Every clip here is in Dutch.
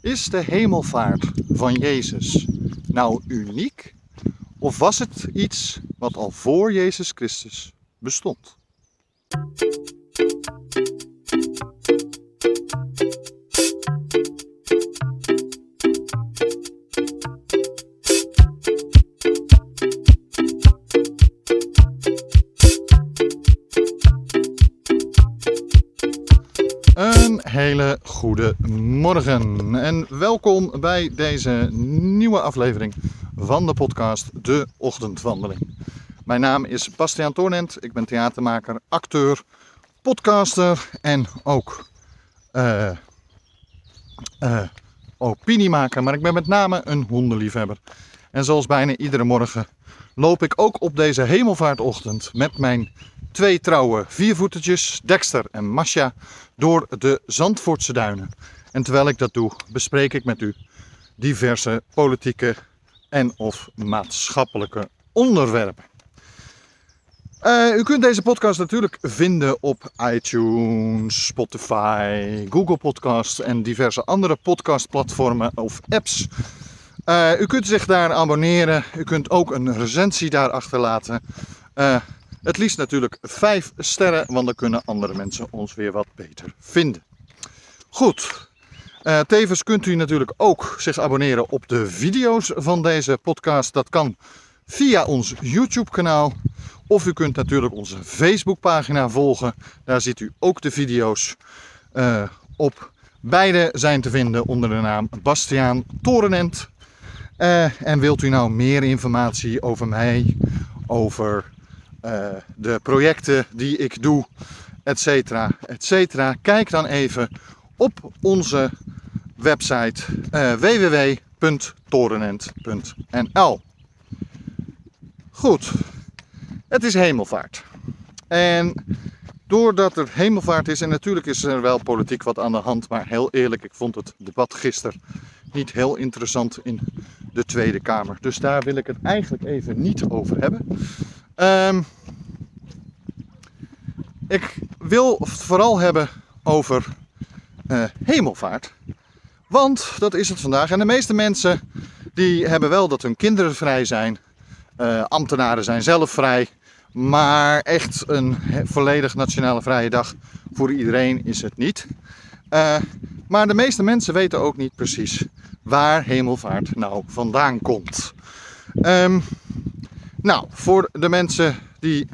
Is de hemelvaart van Jezus nou uniek? Of was het iets wat al voor Jezus Christus bestond? Hele goede morgen en welkom bij deze nieuwe aflevering van de podcast De Ochtendwandeling. Mijn naam is Bastiaan Toornent, ik ben theatermaker, acteur, podcaster en ook uh, uh, opiniemaker, maar ik ben met name een hondenliefhebber. En zoals bijna iedere morgen loop ik ook op deze hemelvaartochtend met mijn twee trouwe viervoetertjes, Dexter en Masha, door de Zandvoortse duinen. En terwijl ik dat doe, bespreek ik met u diverse politieke en of maatschappelijke onderwerpen. Uh, u kunt deze podcast natuurlijk vinden op iTunes, Spotify, Google Podcasts en diverse andere podcastplatformen of apps. Uh, u kunt zich daar abonneren. U kunt ook een recensie daar achterlaten. Uh, het liefst natuurlijk 5 sterren, want dan kunnen andere mensen ons weer wat beter vinden. Goed. Uh, tevens kunt u natuurlijk ook zich abonneren op de video's van deze podcast. Dat kan via ons YouTube kanaal. Of u kunt natuurlijk onze Facebookpagina volgen. Daar ziet u ook de video's uh, op. Beide zijn te vinden onder de naam Bastiaan Torenent. Uh, en wilt u nou meer informatie over mij, over uh, de projecten die ik doe, et cetera, et cetera. Kijk dan even op onze website uh, www.torenent.nl. Goed, het is hemelvaart. En doordat er hemelvaart is, en natuurlijk is er wel politiek wat aan de hand, maar heel eerlijk, ik vond het debat gisteren niet heel interessant in de Tweede Kamer. Dus daar wil ik het eigenlijk even niet over hebben. Um, ik wil het vooral hebben over uh, hemelvaart. Want dat is het vandaag. En de meeste mensen die hebben wel dat hun kinderen vrij zijn. Uh, ambtenaren zijn zelf vrij. Maar echt een volledig nationale vrije dag voor iedereen is het niet. Uh, maar de meeste mensen weten ook niet precies waar hemelvaart nou vandaan komt. Um, nou, voor de mensen die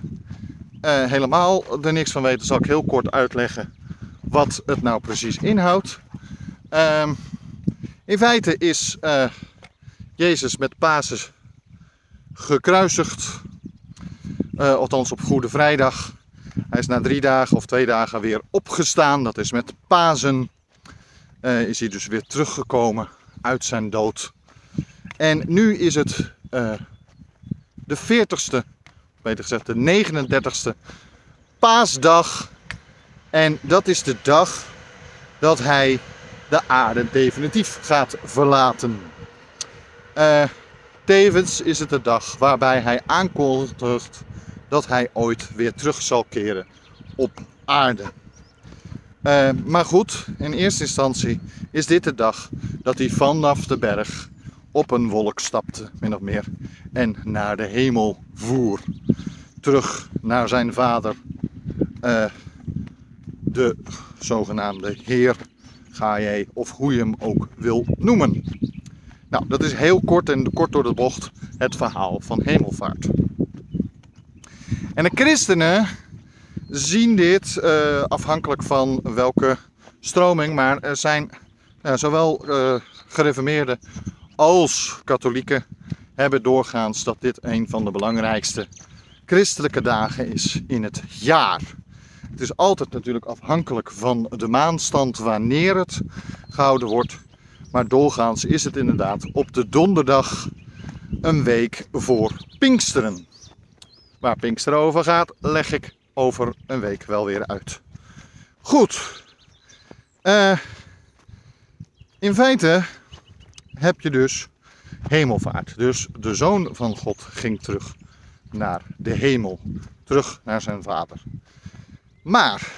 uh, helemaal er niks van weten, zal ik heel kort uitleggen wat het nou precies inhoudt. Um, in feite is uh, Jezus met Pasen gekruisigd, uh, althans op Goede Vrijdag. Hij is na drie dagen of twee dagen weer opgestaan, dat is met Pasen. is hij dus weer teruggekomen uit zijn dood. En nu is het de 40ste, beter gezegd de 39ste paasdag. En dat is de dag dat hij de aarde definitief gaat verlaten. Uh, tevens is het de dag waarbij hij aankondigt dat hij ooit weer terug zal keren op aarde. Uh, maar goed, in eerste instantie is dit de dag dat hij vanaf de berg op een wolk stapte, min of meer, en naar de hemel voer. Terug naar zijn vader, uh, de zogenaamde Heer Gaie, of hoe je hem ook wil noemen. Nou, dat is heel kort en kort door de bocht het verhaal van hemelvaart. En de christenen zien dit uh, afhankelijk van welke stroming, maar er zijn uh, zowel gereformeerde als katholieken hebben doorgaans dat dit een van de belangrijkste christelijke dagen is in het jaar. Het is altijd natuurlijk afhankelijk van de maanstand wanneer het gehouden wordt. Maar doorgaans is het inderdaad op de donderdag een week voor Pinksteren. Waar Pinksteren over gaat, leg ik over een week wel weer uit. Goed. Uh, in feite heb je dus hemelvaart. Dus de zoon van God ging terug naar de hemel, terug naar zijn vader. Maar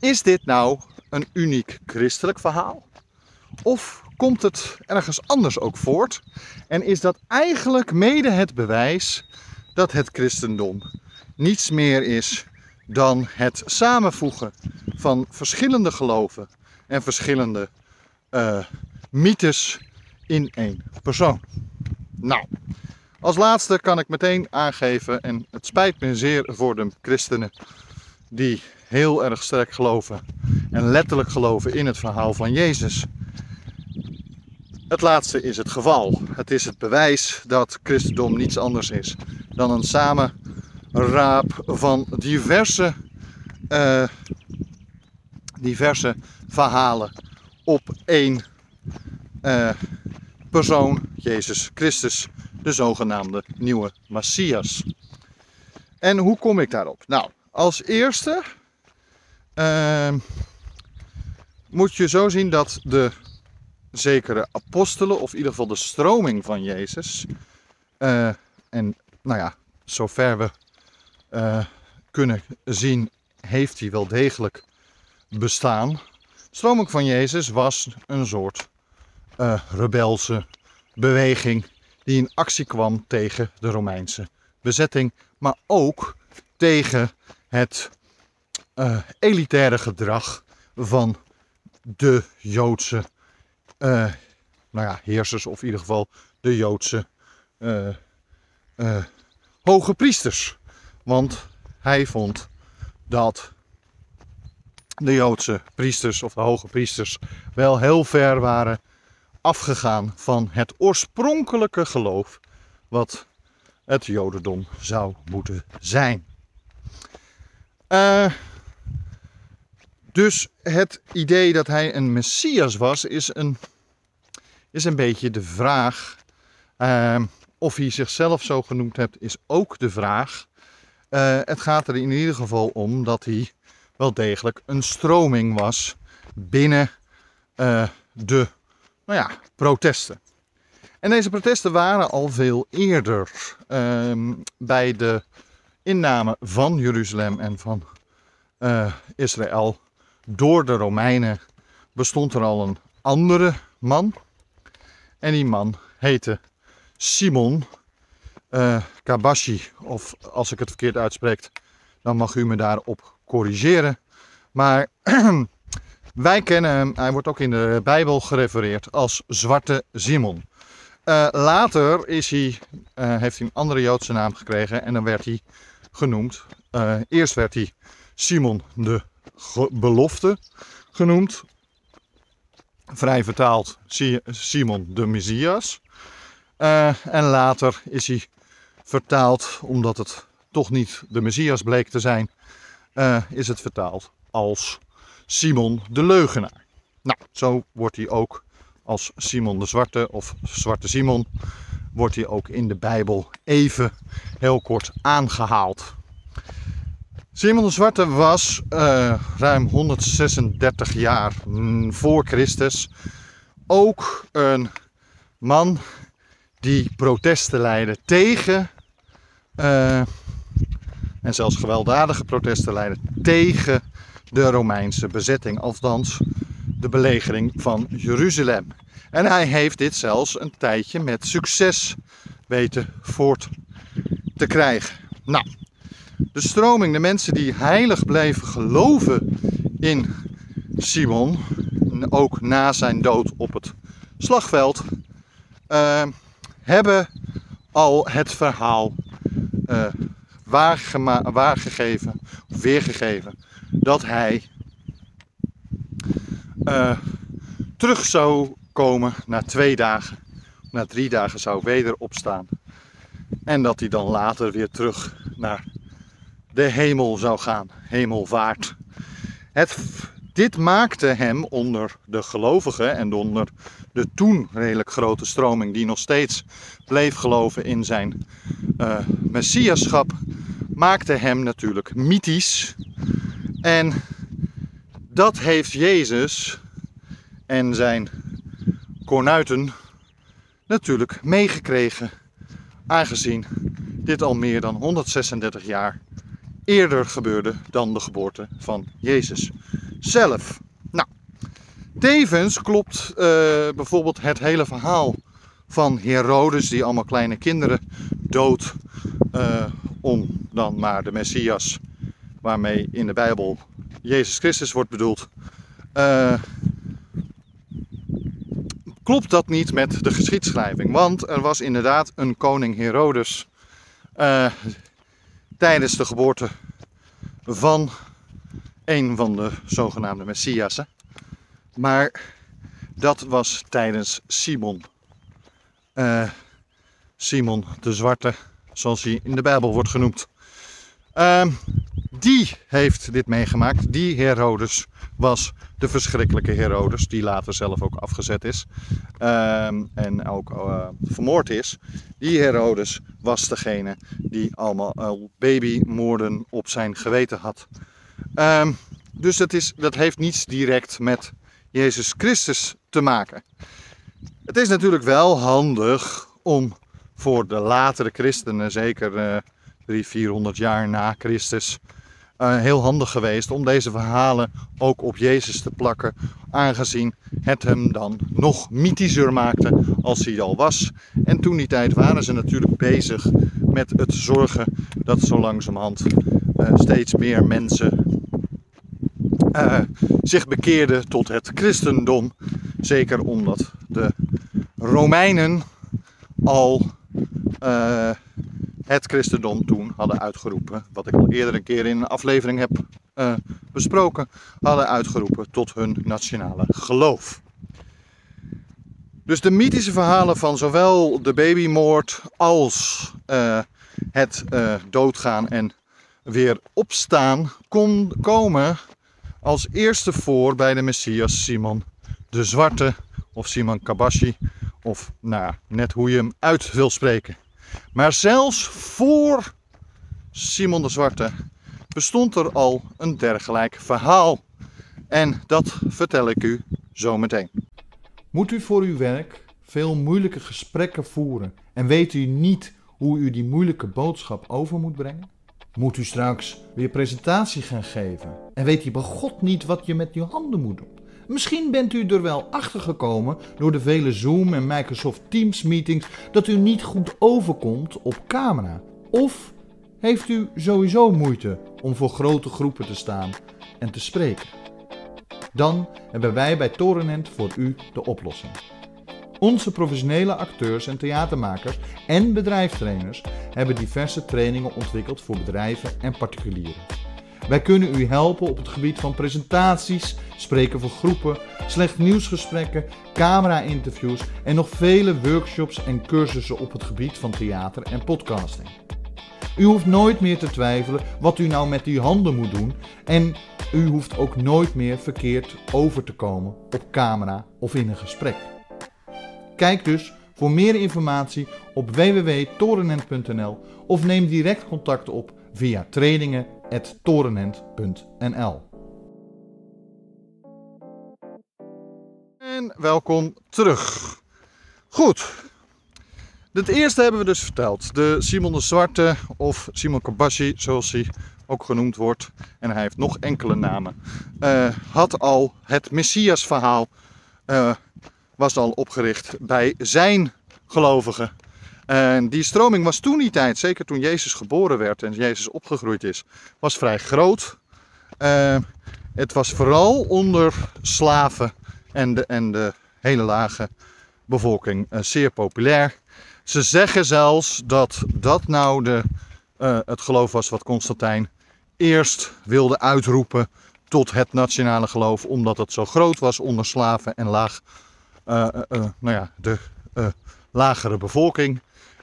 is dit nou een uniek christelijk verhaal? Of komt het ergens anders ook voort? En is dat eigenlijk mede het bewijs dat het christendom niets meer is dan het samenvoegen van verschillende geloven en verschillende uh, mythes in één persoon. Nou, als laatste kan ik meteen aangeven, en het spijt me zeer voor de christenen die heel erg sterk geloven en letterlijk geloven in het verhaal van Jezus. Het laatste is het geval. Het is het bewijs dat christendom niets anders is dan een samenraap van diverse, uh, diverse verhalen op één uh, persoon, Jezus Christus, de zogenaamde nieuwe Messias. En hoe kom ik daarop? Nou, als eerste uh, moet je zo zien dat de zekere apostelen, of in ieder geval de stroming van Jezus, uh, en nou ja, zover we uh, kunnen zien, heeft hij wel degelijk bestaan. De stroming van Jezus was een soort uh, rebelse beweging die in actie kwam tegen de Romeinse bezetting, maar ook tegen het uh, elitaire gedrag van de Joodse uh, nou ja, heersers, of in ieder geval de Joodse hoge priesters. Want hij vond dat de Joodse priesters of de hoge priesters wel heel ver waren afgegaan van het oorspronkelijke geloof wat het Jodendom zou moeten zijn. Uh, dus het idee dat hij een messias was, is een, is een beetje de vraag. Uh, of hij zichzelf zo genoemd hebt, is ook de vraag. Uh, het gaat er in ieder geval om dat hij wel degelijk een stroming was binnen de nou ja, protesten. En deze protesten waren al veel eerder ehm, bij de inname van Jeruzalem en van uh, Israël door de Romeinen bestond er al een andere man. En die man heette Simon uh, Kabashi. Of als ik het verkeerd uitspreek, dan mag u me daarop corrigeren. Maar Wij kennen hem, hij wordt ook in de Bijbel gerefereerd als Zwarte Simon. Uh, later is hij, uh, heeft hij een andere Joodse naam gekregen en dan werd hij genoemd. Uh, eerst werd hij Simon de Belofte genoemd. Vrij vertaald Simon de Messias. en later is hij vertaald, omdat het toch niet de Messias bleek te zijn, is het vertaald als Simon de Leugenaar. Nou, zo wordt hij ook als Simon de Zwarte of Zwarte Simon, wordt hij ook in de Bijbel even heel kort aangehaald. Simon de Zwarte was uh, ruim 136 jaar voor Christus ook een man die protesten leidde tegen, uh, en zelfs gewelddadige protesten leidde tegen de Romeinse bezetting, althans de belegering van Jeruzalem. En hij heeft dit zelfs een tijdje met succes weten voort te krijgen. Nou, de stroming, de mensen die heilig bleven geloven in Simon, ook na zijn dood op het slagveld, uh, hebben al het verhaal uh, waargegeven, weergegeven dat hij uh, terug zou komen na twee dagen. Na drie dagen zou weder opstaan. En dat hij dan later weer terug naar de hemel zou gaan. Hemelvaart. Het, dit maakte hem onder de gelovigen en onder de toen redelijk grote stroming die nog steeds bleef geloven in zijn uh, messiaschap, maakte hem natuurlijk mythisch en dat heeft Jezus en zijn kornuiten natuurlijk meegekregen, aangezien dit al meer dan 136 jaar eerder gebeurde dan de geboorte van Jezus zelf. Nou, Tevens klopt uh, bijvoorbeeld het hele verhaal van Herodes, die allemaal kleine kinderen dood uh, om dan maar de Messias, waarmee in de Bijbel Jezus Christus wordt bedoeld. Uh, klopt dat niet met de geschiedschrijving? Want er was inderdaad een koning Herodes tijdens de geboorte van een van de zogenaamde Messiassen. Maar dat was tijdens Simon. Uh, Simon de Zwarte, zoals hij in de Bijbel wordt genoemd. Uh, die heeft dit meegemaakt. Die Herodes was de verschrikkelijke Herodes, die later zelf ook afgezet is uh, en ook uh, vermoord is. Die Herodes was degene die allemaal al babymoorden op zijn geweten had. Ehm, dus dat, is, dat heeft niets direct met Jezus Christus te maken. Het is natuurlijk wel handig om voor de latere christenen, zeker uh, 300, 400 jaar na Christus, uh, heel handig geweest om deze verhalen ook op Jezus te plakken, aangezien het hem dan nog mythischer maakte als hij al was. En toen die tijd waren ze natuurlijk bezig met het zorgen dat zo langzamerhand uh, steeds meer mensen uh, zich bekeerden tot het christendom. Zeker omdat de Romeinen al het christendom toen hadden uitgeroepen, wat ik al eerder een keer in een aflevering heb uh, besproken, hadden uitgeroepen tot hun nationale geloof. Dus de mythische verhalen van zowel de babymoord als uh, het doodgaan en weer opstaan kon komen als eerste voor bij de Messias Simon de Zwarte of Simon Kabashi of nou, net hoe je hem uit wil spreken. Maar zelfs voor Simon de Zwarte bestond er al een dergelijk verhaal. En dat vertel ik u zo meteen. Moet u voor uw werk veel moeilijke gesprekken voeren en weet u niet hoe u die moeilijke boodschap over moet brengen? Moet u straks weer presentatie gaan geven en weet u bij God niet wat je met uw handen moet doen? Misschien bent u er wel achter gekomen door de vele Zoom en Microsoft Teams meetings dat u niet goed overkomt op camera. Of heeft u sowieso moeite om voor grote groepen te staan en te spreken? Dan hebben wij bij Torenent voor u de oplossing. Onze professionele acteurs en theatermakers en bedrijfstrainers hebben diverse trainingen ontwikkeld voor bedrijven en particulieren. Wij kunnen u helpen op het gebied van presentaties, spreken voor groepen, slecht nieuwsgesprekken, camera-interviews en nog vele workshops en cursussen op het gebied van theater en podcasting. U hoeft nooit meer te twijfelen wat u nou met uw handen moet doen en u hoeft ook nooit meer verkeerd over te komen op camera of in een gesprek. Kijk dus voor meer informatie op www.torenent.nl of neem direct contact op via trainingen.torenent.nl. En welkom terug. Goed. Het eerste hebben we dus verteld. De Simon de Zwarte of Simon Kabashi, zoals hij ook genoemd wordt. En hij heeft nog enkele namen. Uh, had al het Messias verhaal uh, was al opgericht bij zijn gelovigen. En die stroming was toen die tijd, zeker toen Jezus geboren werd en Jezus opgegroeid is, was vrij groot. Uh, het was vooral onder slaven en de, en de hele lage bevolking uh, zeer populair. Ze zeggen zelfs dat dat nou de, uh, het geloof was wat Constantijn eerst wilde uitroepen tot het nationale geloof, omdat het zo groot was onder slaven en laag nou ja, de lagere bevolking.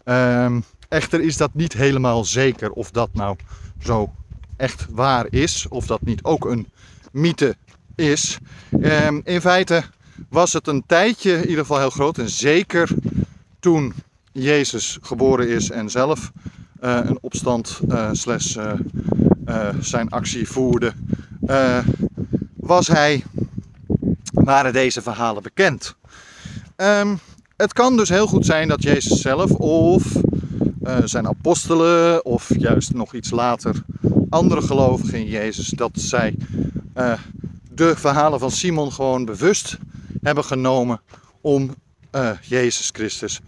Ehm, echter is dat niet helemaal zeker of dat nou zo echt waar is, of dat niet ook een mythe is. Ehm, in feite was het een tijdje in ieder geval heel groot en zeker toen Jezus geboren is en zelf uh, een opstand uh, zijn actie voerde, was hij, waren deze verhalen bekend. Um, het kan dus heel goed zijn dat Jezus zelf of uh, zijn apostelen of juist nog iets later andere gelovigen in Jezus, dat zij uh, de verhalen van Simon gewoon bewust hebben genomen om uh, Jezus Christus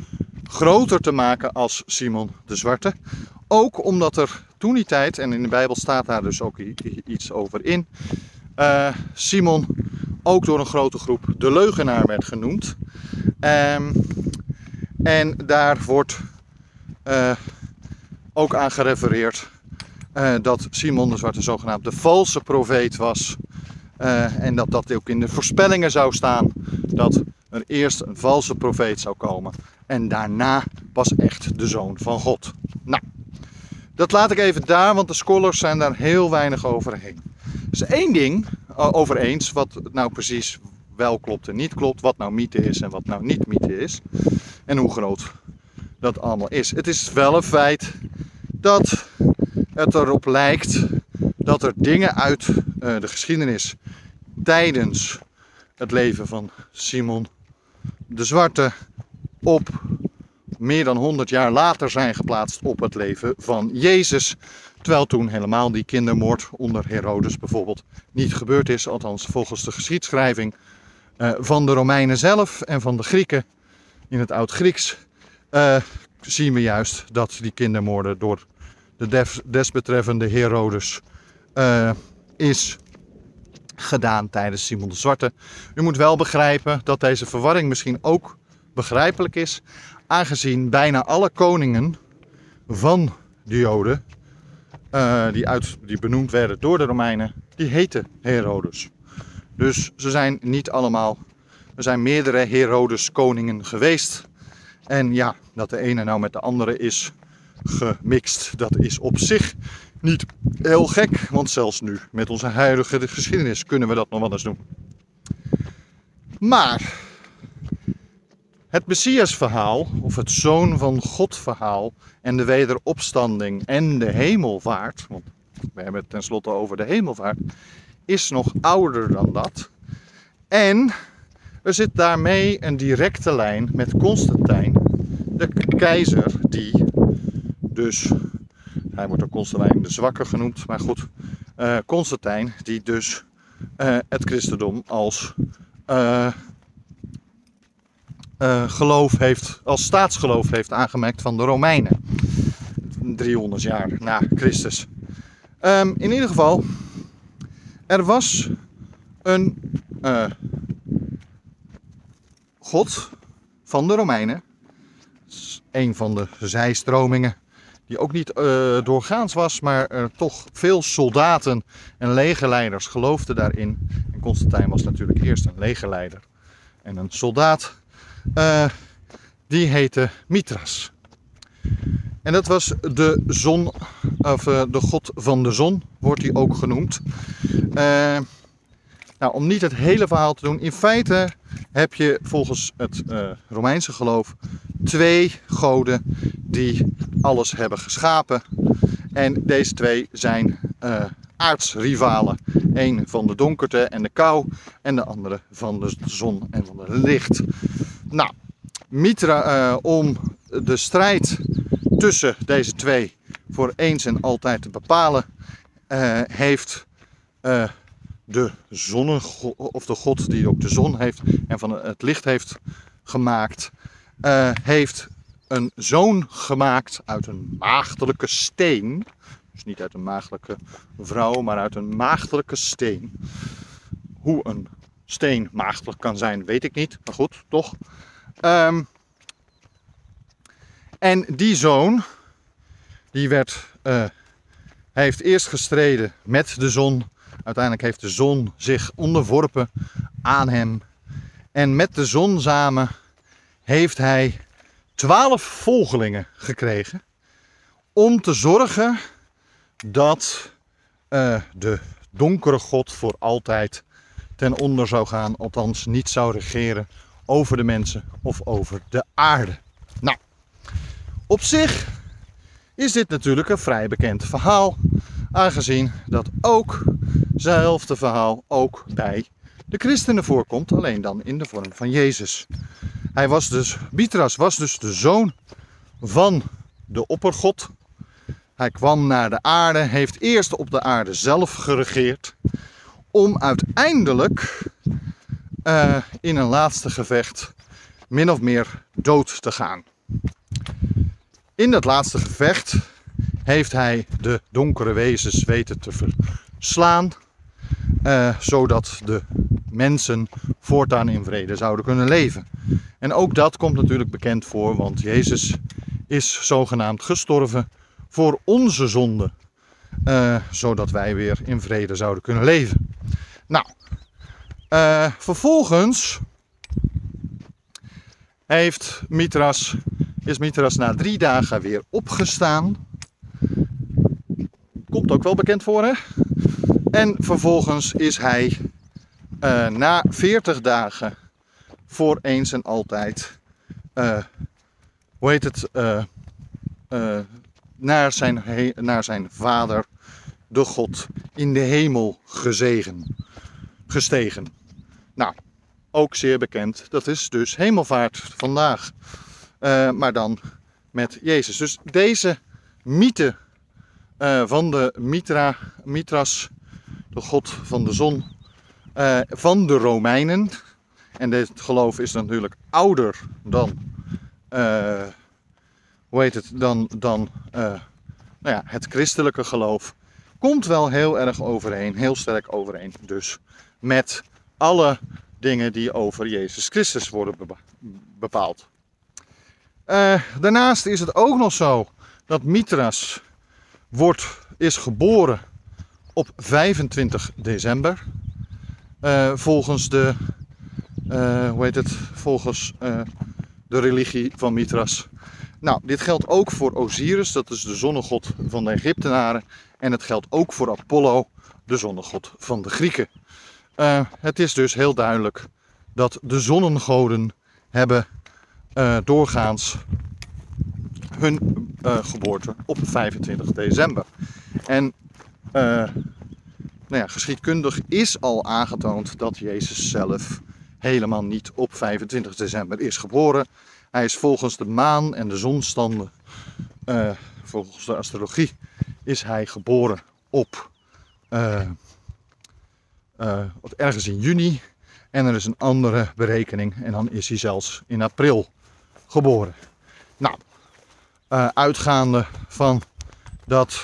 groter te maken als Simon de Zwarte. Ook omdat er toen die tijd, en in de Bijbel staat daar dus ook iets over in, Simon ook door een grote groep de leugenaar werd genoemd. Um, en daar wordt uh, ook aan gerefereerd uh, dat Simon de Zwarte zogenaamd de valse profeet was. Uh, en dat dat ook in de voorspellingen zou staan dat er eerst een valse profeet zou komen en daarna pas echt de zoon van God. Nou, dat laat ik even daar, want de scholars zijn daar heel weinig overheen. Dus één ding over eens, wat nou precies wel klopt en niet klopt, wat nou mythe is en wat nou niet mythe is en hoe groot dat allemaal is. Het is wel een feit dat het erop lijkt dat er dingen uit uh, de geschiedenis tijdens het leven van Simon de Zwarte op meer dan 100 jaar later zijn geplaatst op het leven van Jezus. Terwijl toen helemaal die kindermoord onder Herodes bijvoorbeeld niet gebeurd is, althans volgens de geschiedschrijving uh, van de Romeinen zelf en van de Grieken in het Oud-Grieks. Uh, zien we juist dat die kindermoorden door de desbetreffende Herodes uh, is gedaan tijdens Simon de Zwarte. U moet wel begrijpen dat deze verwarring misschien ook begrijpelijk is, aangezien bijna alle koningen van de Joden, uh, die, uit, die benoemd werden door de Romeinen, die heten Herodes. Dus ze zijn niet allemaal, er zijn meerdere Herodes koningen geweest. En ja, dat de ene nou met de andere is gemixt, dat is op zich niet heel gek. Want zelfs nu, met onze huidige geschiedenis, kunnen we dat nog wel eens doen. Maar het Messias-verhaal, of het Zoon van God-verhaal, en de wederopstanding en de hemelvaart, want we hebben het tenslotte over de hemelvaart, is nog ouder dan dat. En er zit daarmee een directe lijn met Constantijn, de keizer die dus, hij wordt ook Constantijn de Zwakke genoemd, maar goed, uh, Constantijn die dus uh, het christendom als uh, geloof heeft, als staatsgeloof heeft aangemerkt van de Romeinen. 300 jaar na Christus. Um, in ieder geval, er was een God van de Romeinen. Een van de zijstromingen die ook niet uh, doorgaans was, maar uh, toch veel soldaten en legerleiders geloofden daarin. En Constantijn was natuurlijk eerst een legerleider en een soldaat. Uh, die heette Mithras. En dat was de zon, of de god van de zon, wordt hij ook genoemd. nou, om niet het hele verhaal te doen, in feite heb je volgens het Romeinse geloof twee goden die alles hebben geschapen. En deze twee zijn aardsrivalen. Eén van de donkerte en de kou en de andere van de zon en van het licht. Nou, Mitra, uh, om de strijd tussen deze twee voor eens en altijd te bepalen, uh, heeft de zonne, of de god die ook de zon heeft en van het licht heeft gemaakt, heeft een zoon gemaakt uit een maagdelijke steen. Dus niet uit een maagdelijke vrouw, maar uit een maagdelijke steen. Hoe een steen maagdelijk kan zijn, weet ik niet. Maar goed, toch. Um, en die zoon, die werd, uh, heeft eerst gestreden met de zon. Uiteindelijk heeft de zon zich onderworpen aan hem. En met de zon samen heeft hij twaalf volgelingen gekregen om te zorgen dat uh, de donkere God voor altijd ten onder zou gaan, althans niet zou regeren over de mensen of over de aarde. Nou, op zich is dit natuurlijk een vrij bekend verhaal, aangezien dat ook hetzelfde verhaal ook bij de christenen voorkomt, alleen dan in de vorm van Jezus. Hij was dus, Bitras was dus de zoon van de oppergod. Hij kwam naar de aarde, heeft eerst op de aarde zelf geregeerd, om uiteindelijk eh, in een laatste gevecht min of meer dood te gaan. In dat laatste gevecht heeft hij de donkere wezens weten te verslaan, eh, zodat de mensen voortaan in vrede zouden kunnen leven. En ook dat komt natuurlijk bekend voor, want Jezus is zogenaamd gestorven voor onze zonde, uh, zodat wij weer in vrede zouden kunnen leven. Nou, uh, vervolgens heeft Mitras, is Mitras na drie dagen weer opgestaan. Komt ook wel bekend voor, hè? En vervolgens is hij uh, na 40 dagen voor eens en altijd, hoe heet het, naar, zijn naar zijn vader, de God, in de hemel gezegen, gestegen. Nou, ook zeer bekend. Dat is dus hemelvaart vandaag. Uh, maar dan met Jezus. Dus deze mythe uh, van de Mitra, Mitras, de god van de zon, uh, van de Romeinen. En dit geloof is natuurlijk ouder dan, hoe heet het, dan, dan nou ja, het christelijke geloof. Komt wel heel erg overeen, heel sterk overeen dus met alle dingen die over Jezus Christus worden bepaald. Uh, daarnaast is het ook nog zo dat Mitras wordt, is geboren op 25 december. Uh, volgens de, hoe heet het, volgens de religie van Mitras. Nou, dit geldt ook voor Osiris, dat is de zonnegod van de Egyptenaren. En het geldt ook voor Apollo, de zonnegod van de Grieken. Uh, het is dus heel duidelijk dat de zonnengoden hebben uh, doorgaans hun uh, geboorte op 25 december. En nou ja, geschiedkundig is al aangetoond dat Jezus zelf helemaal niet op 25 december is geboren. Hij is volgens de maan en de zonstanden, volgens de astrologie, is hij geboren op uh, ergens in juni. En er is een andere berekening en dan is hij zelfs in april geboren. Nou, uitgaande van dat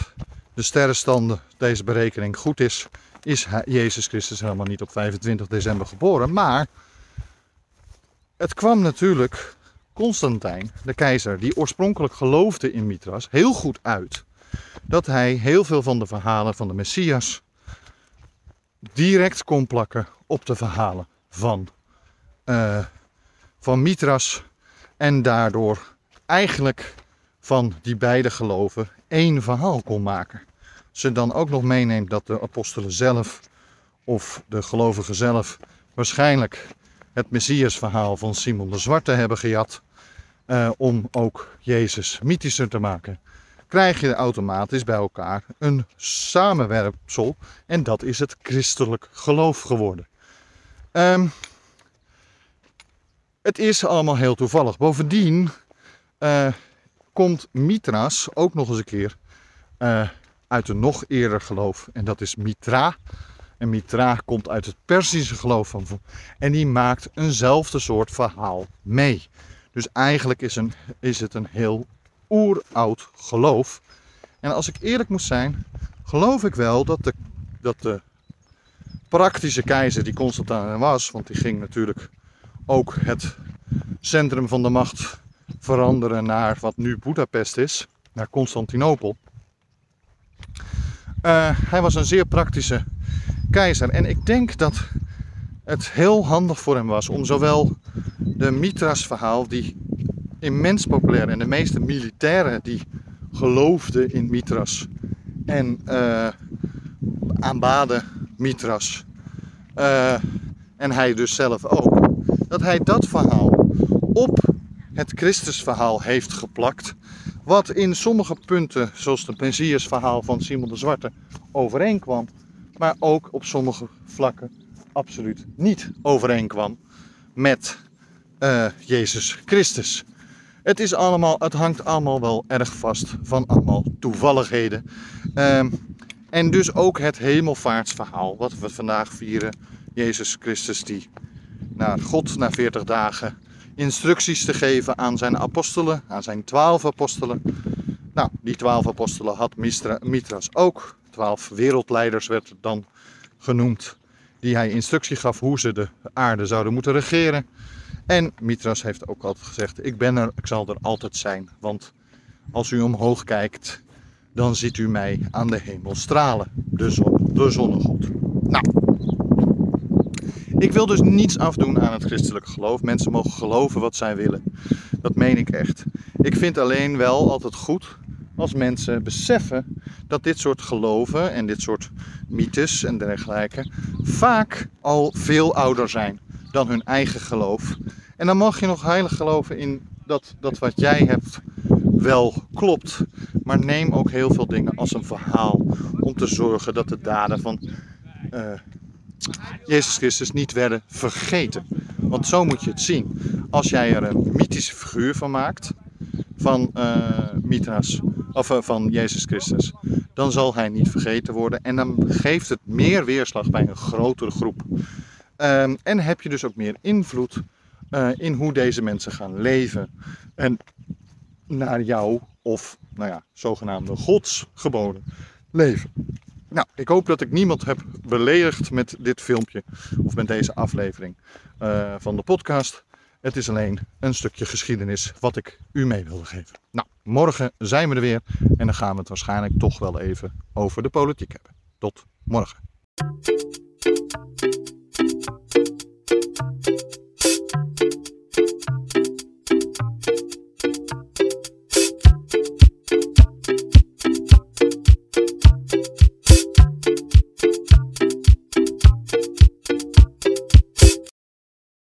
de sterrenstanden deze berekening goed is, is Jezus Christus helemaal niet op 25 december geboren. Maar het kwam natuurlijk Constantijn, de keizer, die oorspronkelijk geloofde in Mithras, heel goed uit dat hij heel veel van de verhalen van de Messias direct kon plakken op de verhalen van, uh, van Mitras. En daardoor eigenlijk van die beide geloven één verhaal kon maken. Ze dan ook nog meeneemt dat de apostelen zelf of de gelovigen zelf waarschijnlijk het Messias-verhaal van Simon de Zwarte hebben gejat. Uh, om ook Jezus mythischer te maken krijg je automatisch bij elkaar een samenwerpsel. En dat is het christelijk geloof geworden. Um, het is allemaal heel toevallig. Bovendien uh, komt Mitras ook nog eens een keer uh, uit een nog eerder geloof. En dat is Mitra. En Mitra komt uit het Persische geloof van. En die maakt eenzelfde soort verhaal mee. Dus eigenlijk is, een, is het een heel oeroud geloof. En als ik eerlijk moet zijn, geloof ik wel dat de, dat de praktische keizer die Constantijn was, want die ging natuurlijk ook het centrum van de macht veranderen naar wat nu Budapest is, naar Constantinopel. Uh, hij was een zeer praktische keizer en ik denk dat het heel handig voor hem was om zowel de Mithras verhaal, die immens populair. En de meeste militairen die geloofden in Mitras en uh, aanbaden Mitras. Uh, en hij dus zelf ook. Dat hij dat verhaal op het Christusverhaal heeft geplakt. Wat in sommige punten, zoals het Messias verhaal van Simon de Zwarte, overeenkwam. Maar ook op sommige vlakken absoluut niet overeenkwam met uh, Jezus Christus. Het, is allemaal, het hangt allemaal wel erg vast van allemaal toevalligheden. Um, en dus ook het hemelvaartsverhaal, wat we vandaag vieren. Jezus Christus die naar God na 40 dagen instructies te geven aan zijn apostelen, aan zijn twaalf apostelen. Nou, die twaalf apostelen had Mistra, Mitras ook. Twaalf wereldleiders werd het dan genoemd. Die hij instructie gaf hoe ze de aarde zouden moeten regeren. En Mitras heeft ook altijd gezegd: Ik ben er, ik zal er altijd zijn. Want als u omhoog kijkt, dan ziet u mij aan de hemel stralen. De, zon, de zonnegod. Nou, ik wil dus niets afdoen aan het christelijk geloof. Mensen mogen geloven wat zij willen. Dat meen ik echt. Ik vind alleen wel altijd goed als mensen beseffen dat dit soort geloven en dit soort mythes en dergelijke vaak al veel ouder zijn dan hun eigen geloof. En dan mag je nog heilig geloven in dat, dat wat jij hebt wel klopt. Maar neem ook heel veel dingen als een verhaal om te zorgen dat de daden van uh, Jezus Christus niet werden vergeten. Want zo moet je het zien. Als jij er een mythische figuur van maakt, van uh, Mithras, of uh, van Jezus Christus, dan zal hij niet vergeten worden. En dan geeft het meer weerslag bij een grotere groep. Um, en heb je dus ook meer invloed uh, in hoe deze mensen gaan leven. En naar jou of, nou ja, zogenaamde godsgeboden leven. Nou, ik hoop dat ik niemand heb beledigd met dit filmpje of met deze aflevering van de podcast. Het is alleen een stukje geschiedenis wat ik u mee wilde geven. Nou, morgen zijn we er weer en dan gaan we het waarschijnlijk toch wel even over de politiek hebben. Tot morgen.